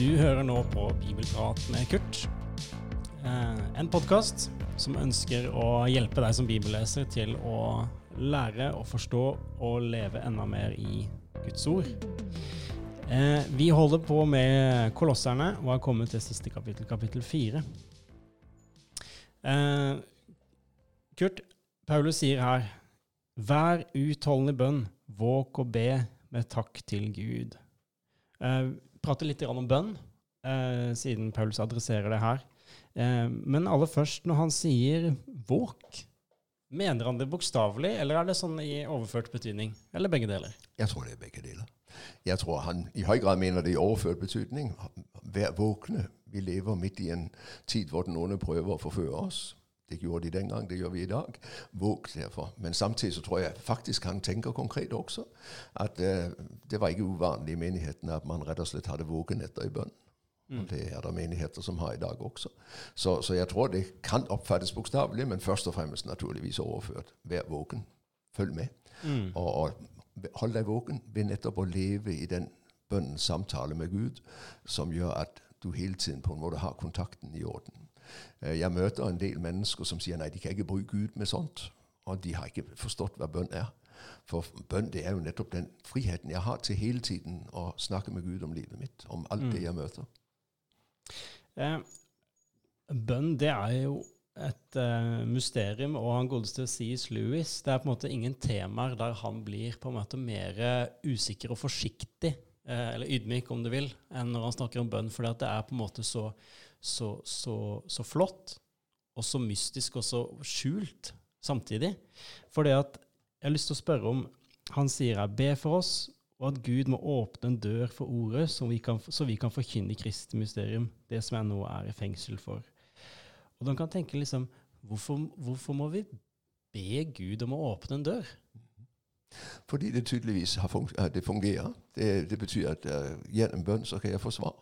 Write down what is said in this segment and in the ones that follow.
Du hører nå på Bibelprat med Kurt. Eh, En podkast som ønsker å hjelpe deg som bibelleser til å lære å forstå og leve enda mer i Guds ord. Eh, Vi holder på med Kolosserne og har kommet til siste kapittel, kapittel fire. Eh, Kurt, Paulus sier her Vær utholdende bønn, våk og be med takk til Gud. Prate litt om bønn, eh, siden Paulus adresserer det her. Eh, men aller først, når han sier våk, mener han det bokstavelig, eller er det sånn i overført betydning? Eller begge deler? Jeg tror det er begge deler. Jeg tror han i høy grad mener det i overført betydning. Vær våkne. Vi lever midt i en tid hvor den onde prøver å forføre oss. Det gjorde de den gang, det gjør vi i dag. Våg derfor. Men samtidig så tror jeg faktisk han tenker konkret også at uh, det var ikke uvanlig i menighetene at man rett og slett hadde vågenetter i bønnen. Og det er det menigheter som har i dag også. Så, så jeg tror det kan oppfattes bokstavelig, men først og fremst naturligvis overført. Vær våken. Følg med. Mm. Og, og hold deg våken ved nettopp å leve i den bønnens samtale med Gud, som gjør at du hele tiden på en måte har kontakten i orden. Eh, Jeg møter en del mennesker som sier nei, de kan ikke bruke Gud med sånt. Og de har ikke forstått hva bønn er. For bønn det er jo nettopp den friheten jeg har til hele tiden å snakke med Gud om livet mitt, om alt det jeg møter. Eh, bønn, det er jo et eh, mysterium, og han godeste C.S. Lewis, det er på en måte ingen temaer der han blir på en måte mer usikker og forsiktig, eh, eller ydmyk om du vil, enn når han snakker om bønn, fordi at det er på en måte så, så, så, så flott, og så mystisk og så skjult samtidig. Fordi at jeg har lyst til å spørre om, han sier her, be for oss, og at Gud må åpne en dør for ordet, så vi kan, så vi kan forkynne Kristi mysterium, det som jeg nå er i fengsel for. Og de kan tenke liksom, hvorfor, hvorfor må vi be Gud om å åpne en dør? Fordi det tydeligvis har det fungerer. Det, det betyr at uh, gjennom bønn så kan jeg få svar.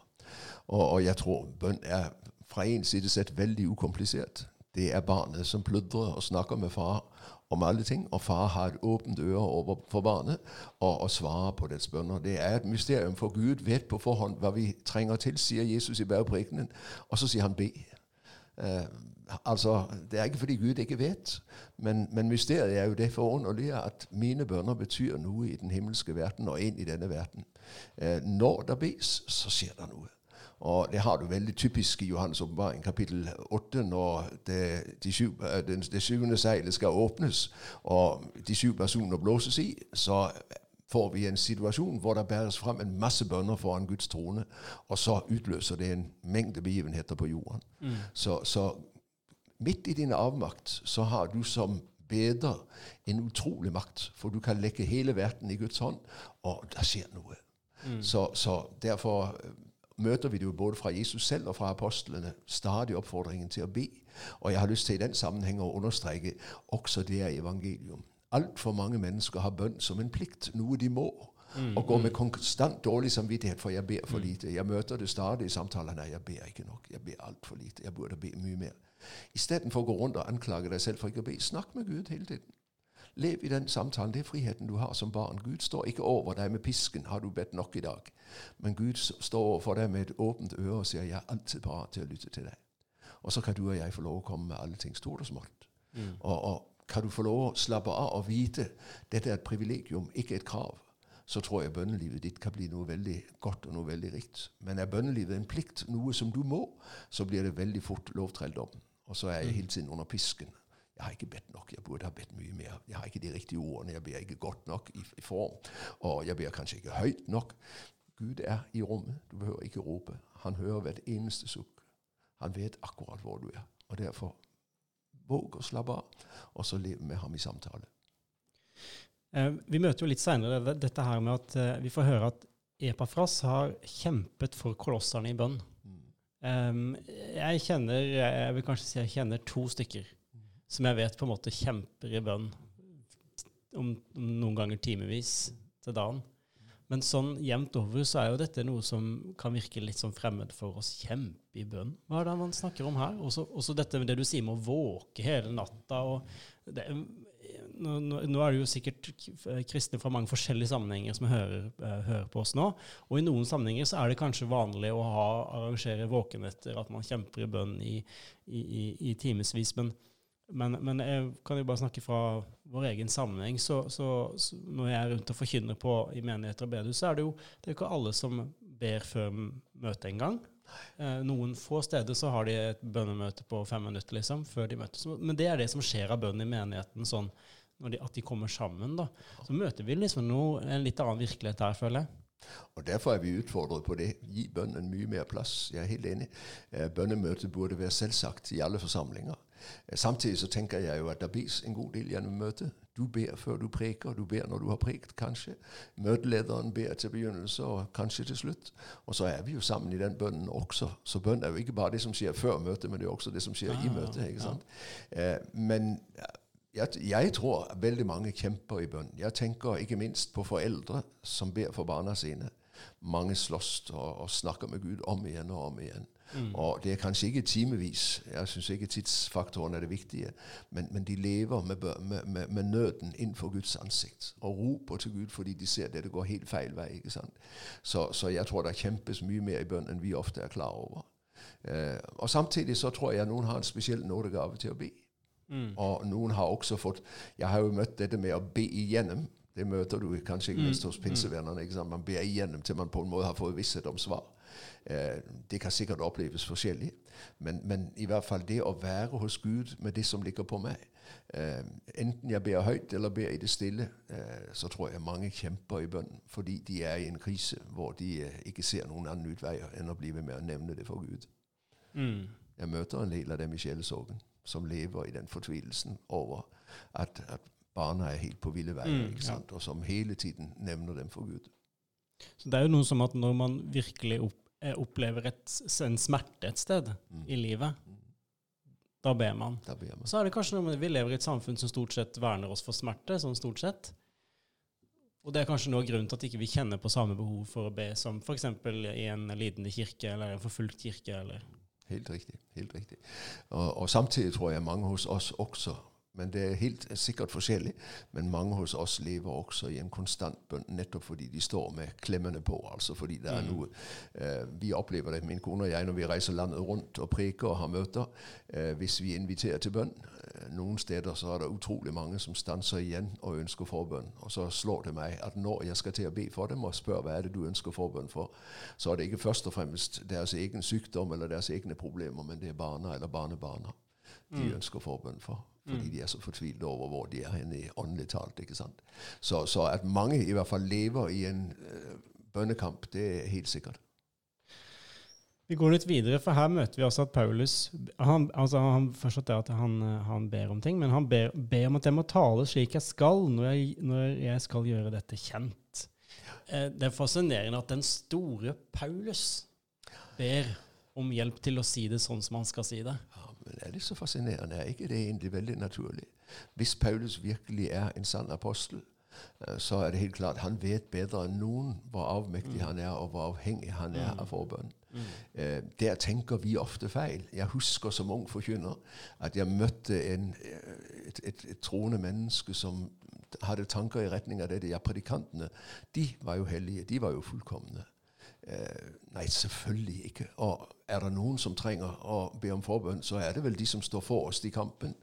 Og, og jeg tror bønn er fra en side sett veldig ukomplisert. Det er barnet som pludrer og snakker med far om alle ting, og far har et åpent øre overfor barnet og, og svarer på dets bønner. Det er et mysterium, for Gud vet på forhånd hva vi trenger til, sier Jesus i bergprekenen, og så sier han be. Eh, altså, Det er ikke fordi Gud ikke vet, men, men mysteriet er jo det forunderlige at mine bønner betyr noe i den himmelske verden og inn i denne verden. Eh, når det bes, så skjer det noe. Og Det har du veldig typisk i Johannes' åpenbaring, kapittel 8, når det, de syv, den, det syvende seilet skal åpnes, og de syv personer blåses i. så får vi en situasjon hvor det bæres fram en masse bønner foran Guds trone, og så utløser det en mengde begivenheter på jorden. Mm. Så, så midt i din avmakt så har du som beder en utrolig makt, for du kan legge hele verden i Guds hånd, og det skjer noe. Mm. Så, så derfor møter vi det jo både fra Jesus selv og fra apostlene stadig oppfordringen til å be. Og jeg har lyst til i den sammenheng å understreke også det er evangelium. Altfor mange mennesker har bønn som en plikt, noe de må. og går med konstant dårlig samvittighet for jeg ber for lite. Jeg møter det stadig i samtaler. Nei, jeg ber ikke nok. Jeg ber altfor lite. Jeg burde be mye mer. Istedenfor å gå rundt og anklage deg selv for ikke å be, snakk med Gud hele tiden. Lev i den samtalen. Det er friheten du har som barn. Gud står ikke over deg med pisken. 'Har du bedt nok i dag?' Men Gud står overfor deg med et åpent øre og sier 'Jeg er alltid parat til å lytte til deg'. Og så kan du og jeg få lov å komme med alle ting, stort og smått. Og, og kan du få lov å slappe av og vite dette er et privilegium, ikke et krav, så tror jeg bønnelivet ditt kan bli noe veldig godt og noe veldig rikt. Men er bønnelivet en plikt, noe som du må, så blir det veldig fort lovtrelldom. Og så er jeg hele tiden under pisken. Jeg har ikke bedt nok. Jeg burde ha bedt mye mer. Jeg har ikke de riktige ordene. Jeg ber ikke godt nok i, i form. Og jeg ber kanskje ikke høyt nok. Gud er i rommet. Du behøver ikke rope. Han hører hvert eneste sukk. Han vet akkurat hvor du er. Og derfor våg å slappe av, og så leve med ham i samtale. Eh, vi møter jo litt seinere dette her med at eh, vi får høre at Epafras har kjempet for kolosserne i bønn. Um, jeg kjenner jeg vil kanskje si jeg kjenner to stykker som jeg vet på en måte kjemper i bønn om, om noen ganger timevis til dagen. Men sånn jevnt over så er jo dette noe som kan virke litt sånn fremmed for oss. Kjempe i bønn. Hva er det man snakker om her? Også, også dette med det du sier med å våke hele natta. og det, nå, nå, er det jo sikkert kristne fra mange forskjellige sammenhenger som hører, uh, hører, på oss nå. Og i noen sammenhenger så er det kanskje vanlig å ha, arrangere våkenetter, at man kjemper i bønn i, i, i, i timevis. Men, men, men, jeg kan jo bare snakke fra vår egen sammenheng. Så, så, så når jeg er rundt og forkynner på i menigheter og bedehus, så er det jo det er ikke alle som ber før møtet en gang. Eh, noen få steder så har de et bønnemøte på fem minutter liksom, før de møtes. Men det er det som skjer av bønn i menigheten, sånn, de, at de kommer sammen. da. Så møter vi liksom noe, en litt annen virkelighet her, føler jeg. Og Derfor er vi utfordret på det. Gi bønnen mye mer plass. Jeg er helt enig. Eh, bønnemøtet burde være selvsagt i alle forsamlinger. Samtidig så tenker jeg jo at det bes en god del gjennom møtet. Du ber før du preker, du ber når du har prekt, kanskje. Møtelederen ber til begynnelse og kanskje til slutt. Og så er vi jo sammen i den bønnen også. Så bønn er jo ikke bare det som skjer før møtet, men det er også det som skjer ah, i møtet. ikke sant? Ja. Eh, men jeg, jeg, tror veldig mange kjemper i bønn. Jeg tenker ikke minst på foreldre som ber for barna sine. Mange slåss og, og snakker med Gud om igjen og om igjen. Mm. Og det er kanskje ikke timevis. Jeg syns ikke tidsfaktoren er det viktige. Men, men de lever med, med, med, med, nøden innenfor Guds ansikt og roper til Gud fordi de ser det. det går helt feil vei. ikke sant? Så, så jeg tror det kjempes mye mer i bønn enn vi ofte er klar over. Eh, og Samtidig så tror jeg noen har en spesiell nådegave til å be. Mm. Og noen har også fått Jeg har jo møtt dette med å be igjennom. Det møter du kanskje ikke minst mm. hos pinsevennerne. Man ber igjennom til man på en måte har fått visshet om svar. Eh, det kan sikkert oppleves forskjellig, men, men, i hvert fall det å være hos Gud med det som ligger på meg eh, Enten jeg ber høyt eller ber i det stille, eh, så tror jeg mange kjemper i bønnen fordi de er i en krise hvor de ikke ser noen annen utvei enn å bli med å nevne det for Gud. Mm. Jeg møter en del av dem i sjelesorgen som lever i den fortvilelsen over at, at barna er helt på ville veier, mm, ja. og som hele tiden nevner dem for Gud. Så Det er jo noe som at når man virkelig opp, opplever et, en smerte et sted mm. i livet, da ber, da ber man. Så er det kanskje noe med Vi lever i et samfunn som stort sett verner oss for smerte, sånn stort sett. Og det er kanskje noe av grunnen til at ikke vi ikke kjenner på samme behov for å be som f.eks. i en lidende kirke eller en forfulgt kirke. eller... Helt riktig. helt riktig. Og, og, samtidig tror jeg mange hos oss også men det er helt sikkert forskjellig. Men mange hos oss lever også i en konstant bønn, nettopp fordi de står med klemmene på. altså fordi det er mm. noe eh, Vi opplever det, min kone og jeg, når vi reiser landet rundt og preker og har møter. Eh, hvis vi inviterer til bønn eh, Noen steder så er det utrolig mange som stanser igjen og ønsker forbønn. Og så slår det meg at når jeg skal til å be for dem og spørre hva er det du ønsker forbønn for, så er det ikke først og fremst deres egen sykdom eller deres egne problemer, men det er barna eller barnebarna de mm. ønsker forbønn for. Fordi mm. de er så fortvilte over hvor de er henne i åndelig talt. ikke sant? Så, så, at mange i hvert fall lever i en uh, bønnekamp, det er helt sikkert. Vi går litt videre, for her møter vi også at Paulus han, altså han forstått at han, han, ber om ting, men han ber, ber, om at jeg må tale slik jeg skal når jeg, når jeg skal gjøre dette kjent. Eh, det er fascinerende at den store Paulus ber om hjelp til å si det sånn som han skal si det. Ja, men er det så fascinerende? Er ikke det egentlig veldig naturlig? Hvis Paulus virkelig er en sann apostel, eh, så er det helt klart han vet bedre enn noen hvor avmektig mm. han er, og hvor avhengig han er mm. av forbønn. Mm. Eh, der tenker vi ofte feil. Jeg husker som ung forkynner at jeg møtte en, eh, et, et, et, troende menneske som hadde tanker i retning av dette. Ja, predikantene de var jo hellige. De var jo fullkomne. Eh, nei, selvfølgelig ikke. Og er det noen som trenger å be om forbønn, så er det vel de som står forrest i kampen.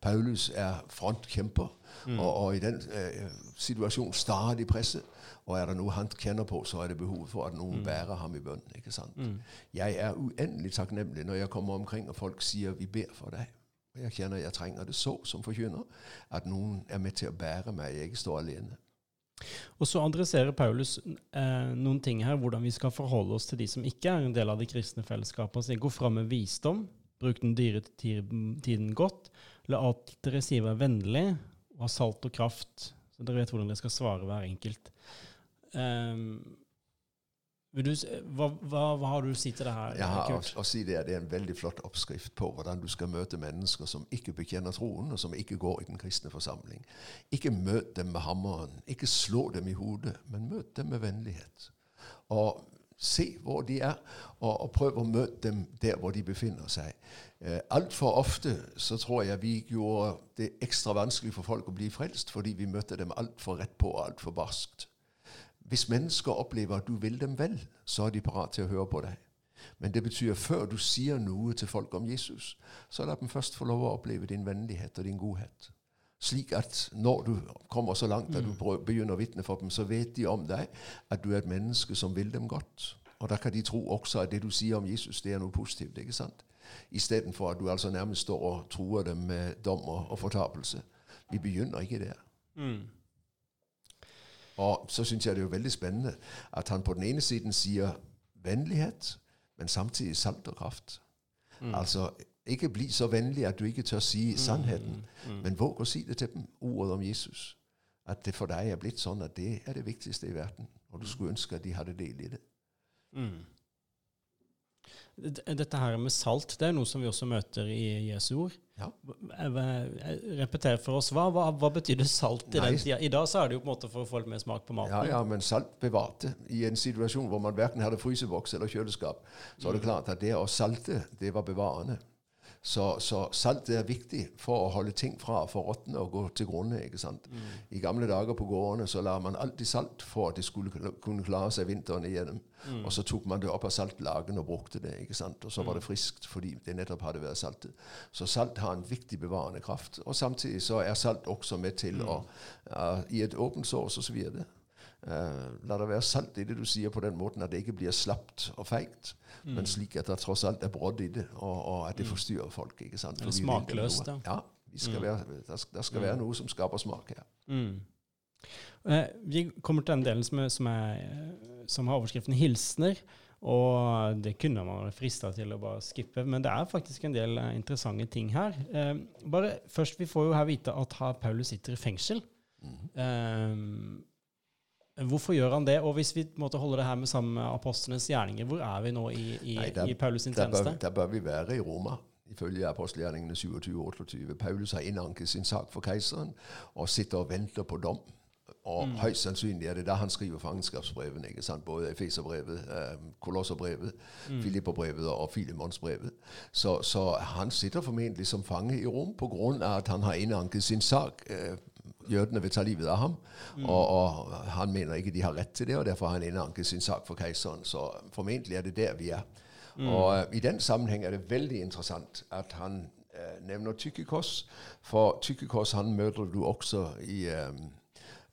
Paulus er frontkjemper, mm. og, og, i den eh, situasjonen stadig presset. Og er det noe han kjenner på, så er det behovet for at noen mm. bærer ham i bønn. ikke sant? Mm. Jeg er uendelig takknemlig når jeg kommer omkring og folk sier 'vi ber for deg'. Og jeg kjenner jeg trenger det så som forkynner, at noen er med til å bære meg. Jeg ikke står alene. Og så adresserer Paulus eh, noen ting her, hvordan vi skal forholde oss til de som ikke er en del av det kristne fellesskapet. Altså, gå fram med visdom, bruk den dyre tiden godt, la alt dere sier være vennlig, og ha salt og kraft, så dere vet hvordan dere skal svare hver enkelt. Um, du, hva, hva, hva, har du å si til det her? Jeg har å, å, si det, det er en veldig flott oppskrift på hvordan du skal møte mennesker som ikke bekjenner troen, og som ikke går i den kristne forsamling. Ikke møt dem med hammeren, ikke slå dem i hodet, men møt dem med vennlighet. Og se hvor de er, og, og prøv å møte dem der hvor de befinner seg. Eh, Altfor ofte så tror jeg vi gjorde det ekstra vanskelig for folk å bli frelst fordi vi møtte dem altfor rett på og altfor barskt. Hvis mennesker opplever at du vil dem vel, så er de parat til å høre på deg. Men det betyr før du sier noe til folk om Jesus, så la dem først få lov å oppleve din vennlighet og din godhet. Slik at når du kommer så langt at du begynner å vitne for dem, så vet de om deg at du er et menneske som vil dem godt. Og da kan de tro også at det du sier om Jesus, det er noe positivt. ikke sant? Istedenfor at du altså nærmest står og truer dem med dom og, og fortapelse. Vi begynner ikke der. Mm. Og så syns jeg det er jo veldig spennende at han på den ene siden sier vennlighet, men samtidig salt og kraft. Mm. Altså ikke bli så vennlig at du ikke tør si sannheten, Mm. men våg å si det til dem, ordet om Jesus. At det for deg er blitt sånn at det er det viktigste i verden. Og du skulle ønske at de hadde del i det. Mm. Dette her med salt, det er noe som vi også møter i Jesu ord. Ja. Jeg- jeg- Repeter for oss, hva, hva, hva betyr det salt i Nei. den tida? I dag så er det jo på en måte for å få litt mer smak på maten. Ja, ja, men salt bevarte. I en situasjon hvor man verken hadde fryseboks eller kjøleskap, så er det klart at det å salte, det var bevarende. Så, så salt er viktig for å holde ting fra å forråtne og gå til grunne. ikke sant? I gamle dager på gårdene så la man alltid salt for at det skulle kunne klare seg vinteren igjennom. Og så tok man det opp av saltlagen og brukte det. ikke sant? Og så var det friskt fordi det nettopp hadde vært saltet. Så salt har en viktig bevarende kraft. Og samtidig så er salt også med til å uh, I et åpent sår så svir det. Eh, la det være salt i det du sier på den måten at det ikke blir slapt og feigt, Mm. men slik at det tross alt er brodd i det, og, og at det forstyrrer folk. ikke sant? Eller smakløst, da. ja. Skal Mm. være, skal, det skal være noe som skaper smak her. Mm. Uh, vi kommer til den delen som, er, som, er, som har overskriften 'hilsener'. Og det kunne man være frista til å bare skippe, men det er faktisk en del eh, interessante ting her. Eh, bare først, Vi får jo her vite at her Paulus sitter i fengsel. Eh, hvorfor gjør han det? Og hvis vi måte, holder det her med sammen med apostlenes gjerninger, hvor er vi nå i, i, Nei, der- i Paulus sin Der bør, tjeneste? der bør vi være i Roma, ifølge apostelgjerningene 27-28. Paulus har innanket sin sak for keiseren og sitter og venter på dom. Og Mm. høyst sannsynlig er det da han skriver fangenskapsbrevene. ikke sant? Både Efeserbrevet, eh, Kolosserbrevet, Mm. Filipperbrevet og Filemonsbrevet. Så, så han sitter formentlig som fange i Rom av at han har innanket sin sak. Eh, Jødene vil ta livet av ham, Mm. og, og han mener ikke de har rett til det, og derfor har han innanket sin sak for keiseren. Så formentlig er det der vi er. Mm. Og eh, I den sammenheng er det veldig interessant at han eh, nevner Tykkikos, for Tykkikos han møter du også i eh,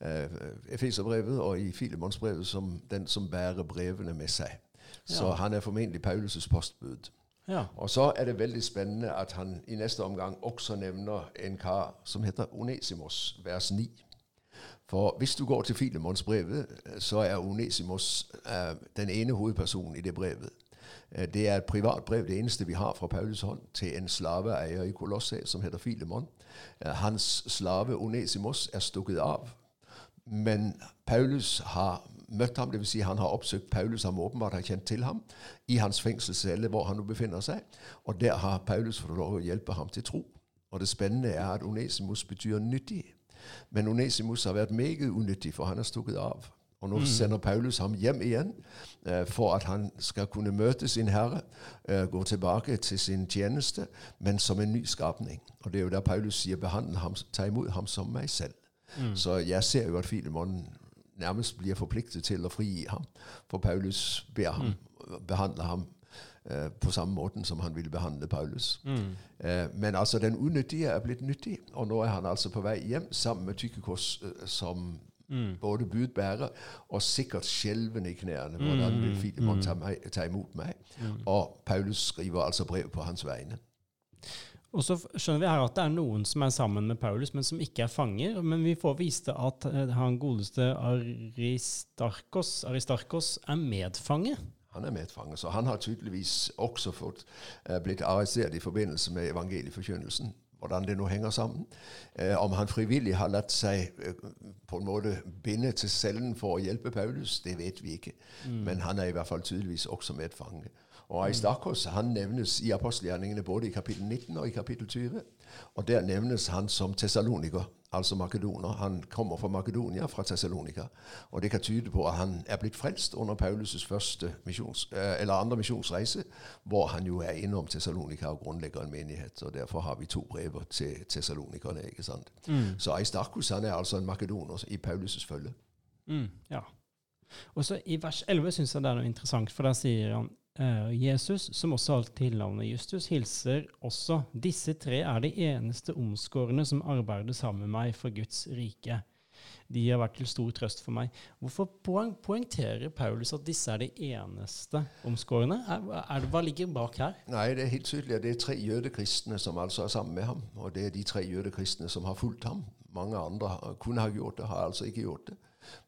eh, Efeserbrevet og i Filemonsbrevet som den som bærer brevene med seg. Så Ja. han er formentlig Paulus' postbud. Ja. Og så er det veldig spennende at han i neste omgang også nevner en kar som heter Onesimos, vers 9. For hvis du går til Filemons brevet, så er Onesimos eh, den ene hovedpersonen i det brevet. Eh, det er et privat brev, det eneste vi har fra Paulus hånd, til en slaveeier i Kolosse som heter Filemon. Eh, hans slave Onesimos er stukket av. Men Paulus har møtt ham, dvs. Si han har oppsøkt Paulus, han åpenbart har kjent til ham, i hans fengselscelle hvor han nå befinner seg. Og der har Paulus fått lov å hjelpe ham til tro. Og det spennende er at Onesimus betyr nyttig. Men Onesimus har vært meget unyttig, for han er stukket av. Og nå sender Paulus ham hjem igjen eh, for at han skal kunne møte sin herre, eh, gå tilbake til sin tjeneste, men som en ny skapning. Og det er jo der Paulus sier 'behandle ham, ta imot ham som meg selv'. Så jeg ser jo at Filemon nærmest blir forpliktet til å frigi ham. For Paulus ber ham behandle ham eh, på samme måten som han ville behandle Paulus. Eh, men altså den unyttige er blitt nyttig, og nå er han altså på vei hjem sammen med Tykkikos eh, som både budbærer og sikkert skjelven i knærne. Hvordan vil Filemon ta, meg, ta imot meg? Og Paulus skriver altså brev på hans vegne. Og så skjønner vi her at det er noen som er sammen med Paulus, men som ikke er fanger. Men vi får vite at eh, han godeste Aristarkos, Aristarkos er medfange. Han er medfange, så han har tydeligvis også fått, eh, blitt arrestert i forbindelse med evangelieforkynnelsen. Hvordan det nå henger sammen. Eh, om han frivillig har latt seg på en måte binde til cellen for å hjelpe Paulus, det vet vi ikke. Men han er i hvert fall tydeligvis også medfange. Og Aistakos han nevnes i apostelgjerningene både i kapittel 19 og i kapittel 20. Og der nevnes han som tessaloniker, altså makedoner. Han kommer fra Makedonia, fra Tessalonika. Og det kan tyde på at han er blitt frelst under Paulus' første missions, eh, eller andre misjonsreise, hvor han jo er innom Tessalonika og grunnlegger en menighet. og Derfor har vi to brever til tessalonikerne. ikke sant? Mm. Så Aistakos han er altså en makedoner i Paulus' følge. Mm, ja. Og så I vers 11 syns jeg det er noe interessant, for der sier han Jesus, som også har tilnavnet Justus, hilser også. Disse tre er de eneste omskårne som arbeider sammen med meg for Guds rike. De har vært til stor trøst for meg. Hvorfor poeng poengterer Paulus at disse er de eneste omskårne? Hva ligger bak her? Nei, Det er helt tydelig at det er tre jødekristne som altså er sammen med ham. Og det er de tre jødekristne som har fulgt ham. Mange andre kunne ha gjort det, har altså ikke gjort det.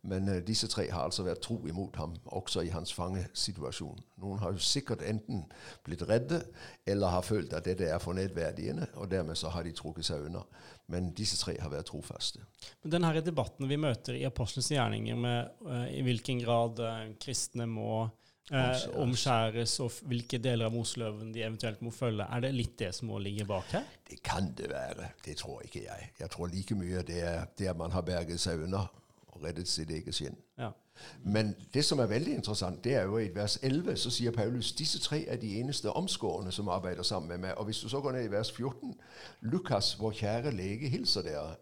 Men uh, disse tre har altså vært tro imot ham, også i hans fangesituasjon. Noen har jo sikkert enten blitt redde eller har følt at dette er for nedverdigende, og dermed så har de trukket seg unna. Men disse tre har vært trofaste. Men denne debatten vi møter i apostelens gjerninger med uh, i hvilken grad uh, kristne må Eh, omskjæres, og hvilke deler av Moseløven de eventuelt må følge. Er det litt det som må ligge bak her? Det kan det være. Det tror ikke jeg. Jeg tror like mye det er det man har berget seg unna reddet sitt eget skinn. Ja. Men det som er veldig interessant, det er jo i vers 11 så sier Paulus disse tre er de eneste omskårne som arbeider sammen med meg. Og hvis du så går ned i vers 14 Lukas, vår kjære lege, hilser dere.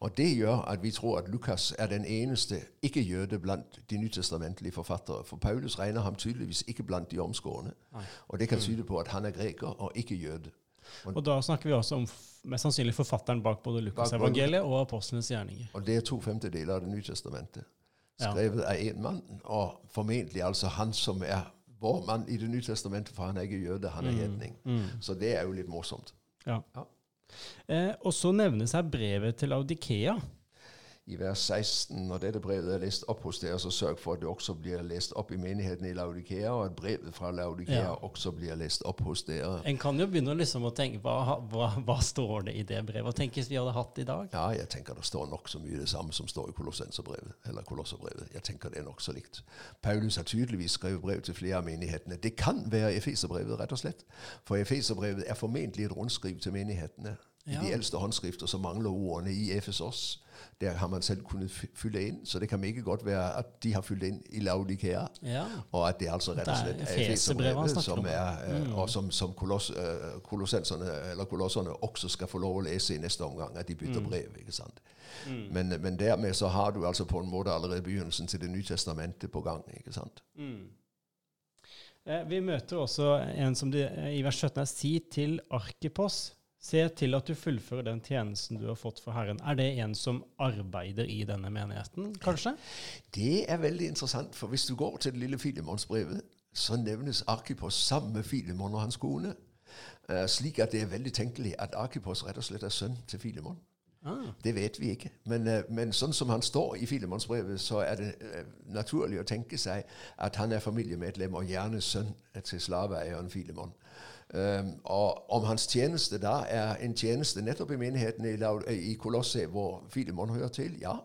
Og Det gjør at vi tror at Lukas er den eneste ikke-jøde blant de nytestamentlige forfattere. For Paulus regner ham tydeligvis ikke blant de omskårne. Og det kan mm. tyde på at han er greker og ikke jøde. Og, da snakker vi også om mest sannsynlig forfatteren bak både Lukas-evangeliet og apostlenes gjerninger. Og det er to femtedeler av Det nye testamentet. Skrevet av én mann, og formentlig altså han som er vår mann i Det nye testamentet, for han er ikke jøde, han er hedning. Mm. Mm. Så det er jo litt morsomt. Ja. ja. Eh, og så nevnes her brevet til Audikea i vers 16. Når dette brevet er lest opp hos dere, så sørg for at det også blir lest opp i menigheten i Laudikea, og at brevet fra Laudikea ja. også blir lest opp hos dere. En kan jo begynne liksom å tenke hva, hva, hva, står det i det brevet? Hva tenkes vi hadde hatt i dag? Ja, jeg tenker det står nokså mye det samme som står i Kolossenserbrevet, eller Kolosserbrevet. Jeg tenker det er nokså likt. Paulus har tydeligvis skrevet brev til flere av menighetene. Det kan være Efeserbrevet, rett og slett. For Efeserbrevet er formentlig et rundskriv til menighetene. I ja. de eldste håndskrifter så mangler ordene i Efesos. Der har man selv kunnet fylle inn, så det kan ikke godt være at de har fylt inn i Laudikea, ja. og at det altså rett og slett er Efeserbrevet som er, eh, mm. og som, som koloss, eller kolosserne også skal få lov å lese i neste omgang, at de bytter mm. brev. ikke sant? Mm. Men, men, dermed så har du altså på en måte allerede begynnelsen til Det nye testamentet på gang. ikke sant? Mm. Eh, vi møter også en som de, i vers 17 er si til Arkipos Se til at du fullfører den tjenesten du har fått for Herren. Er det en som arbeider i denne menigheten, kanskje? Det er veldig interessant, for hvis du går til det lille Filemonsbrevet, så nevnes Arkipos sammen med Filemon og hans kone. Uh, slik at det er veldig tenkelig at Arkipos rett og slett er sønn til Filemon. Ah. Det vet vi ikke. Men, uh, men, sånn som han står i Filemonsbrevet, så er det uh, naturlig å tenke seg at han er familiemedlem og gjerne sønn til slaveeieren Filemon. Um, og om hans tjeneste da er en tjeneste nettopp i menigheten i, i Kolosset, hvor Filemon hører til, ja.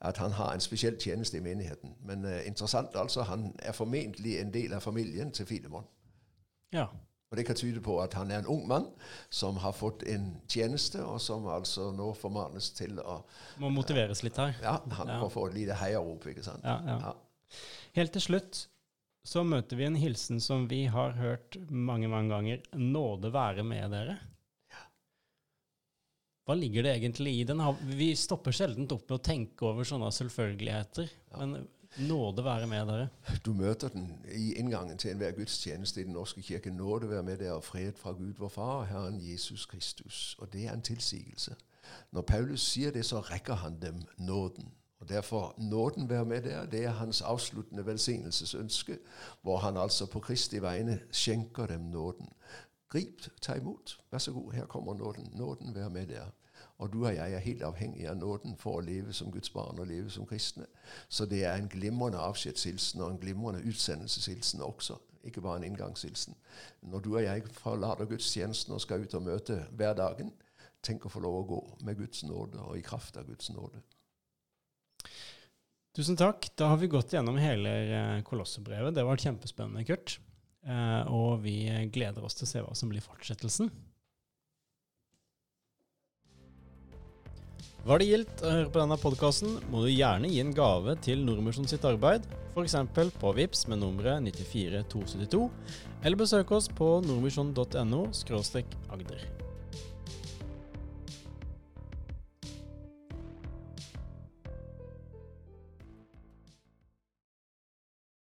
At han har en spesiell tjeneste i menigheten. Men uh, interessant, altså. Han er formentlig en del av familien til Filemon. Ja. Og Det kan tyde på at han er en ung mann som har fått en tjeneste, og som altså nå formanes til å Må motiveres litt her. Ja, han ja. får få et lite heiarop. ikke sant? Ja, ja. ja. Helt til slutt, så møter vi en hilsen som vi har hørt mange, mange ganger. Nåde være med dere. Hva ligger det egentlig i den? Vi stopper sjelden opp med å tenke over sånne selvfølgeligheter. Ja. Men nåde være med dere. Du møter den i inngangen til enhver gudstjeneste i Den norske kirke. Nåde være med dere og fred fra Gud vår Far og Herren Jesus Kristus. Og det er en tilsigelse. Når Paulus sier det, så rekker han dem nåden. Og Derfor nåden være med der. Det er hans avsluttende velsignelsesønske, hvor han altså på Kristi vegne skjenker dem nåden. Grip, ta imot. Vær så god, her kommer nåden. Nåden være med der. Og du og jeg er helt avhengig av nåden for å leve som Guds barn og leve som kristne. Så det er en glimrende avskjedshilsen og en glimrende utsendelseshilsen også. Ikke bare en inngangshilsen. Når du og jeg forlater gudstjenesten og skal ut og møte hverdagen, tenk å få lov å gå med Guds nåde og i kraft av Guds nåde. Tusen takk. Da har vi gått gjennom hele eh, Kolossebrevet. Det var kjempespennende, Kurt. Eh, og vi gleder oss til å se hva som blir fortsettelsen. Var det gildt å høre på denne podkasten, må du gjerne gi en gave til Nordmisjon sitt arbeid, f.eks. på VIPS med nummeret 94272, eller besøk oss på nordmisjon.no agder.